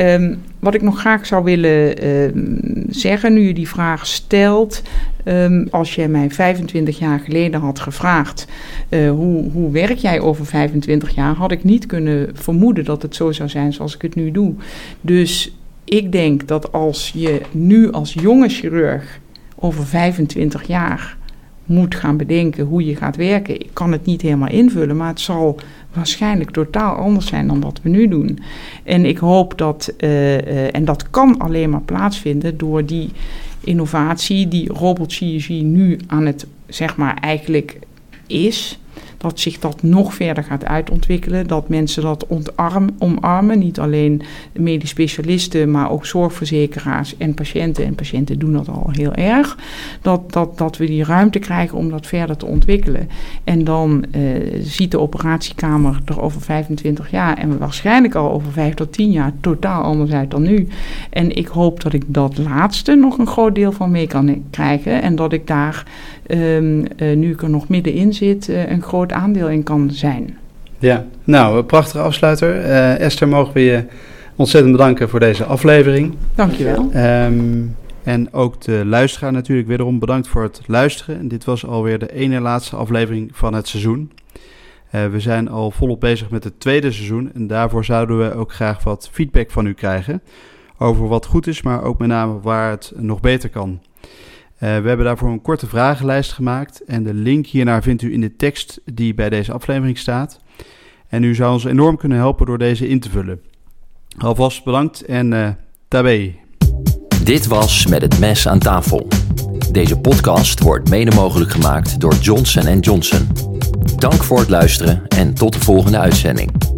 Um, wat ik nog graag zou willen um, zeggen, nu je die vraag stelt. Um, als je mij 25 jaar geleden had gevraagd: uh, hoe, hoe werk jij over 25 jaar? had ik niet kunnen vermoeden dat het zo zou zijn zoals ik het nu doe. Dus ik denk dat als je nu als jonge chirurg over 25 jaar moet gaan bedenken hoe je gaat werken. Ik kan het niet helemaal invullen, maar het zal waarschijnlijk totaal anders zijn dan wat we nu doen. En ik hoop dat, uh, uh, en dat kan alleen maar plaatsvinden door die innovatie die robotchirurgie nu aan het, zeg maar, eigenlijk is dat zich dat nog verder gaat uitontwikkelen. Dat mensen dat ontarm, omarmen. Niet alleen medisch specialisten, maar ook zorgverzekeraars en patiënten. En patiënten doen dat al heel erg. Dat, dat, dat we die ruimte krijgen om dat verder te ontwikkelen. En dan uh, ziet de operatiekamer er over 25 jaar en waarschijnlijk al over 5 tot 10 jaar totaal anders uit dan nu. En ik hoop dat ik dat laatste nog een groot deel van mee kan krijgen. En dat ik daar, um, uh, nu ik er nog middenin zit, uh, een groot aandeel in kan zijn. Ja, nou, een prachtige afsluiter. Uh, Esther, mogen we je ontzettend bedanken voor deze aflevering. Dankjewel. Um, En ook de luisteraar natuurlijk wederom bedankt voor het luisteren. En dit was alweer de ene laatste aflevering van het seizoen. Uh, we zijn al volop bezig met het tweede seizoen en daarvoor zouden we ook graag wat feedback van u krijgen over wat goed is, maar ook met name waar het nog beter kan. Uh, we hebben daarvoor een korte vragenlijst gemaakt en de link hiernaar vindt u in de tekst die bij deze aflevering staat. En u zou ons enorm kunnen helpen door deze in te vullen. Alvast bedankt en uh, tabé. Dit was Met het Mes aan tafel. Deze podcast wordt mede mogelijk gemaakt door Johnson Johnson. Dank voor het luisteren en tot de volgende uitzending.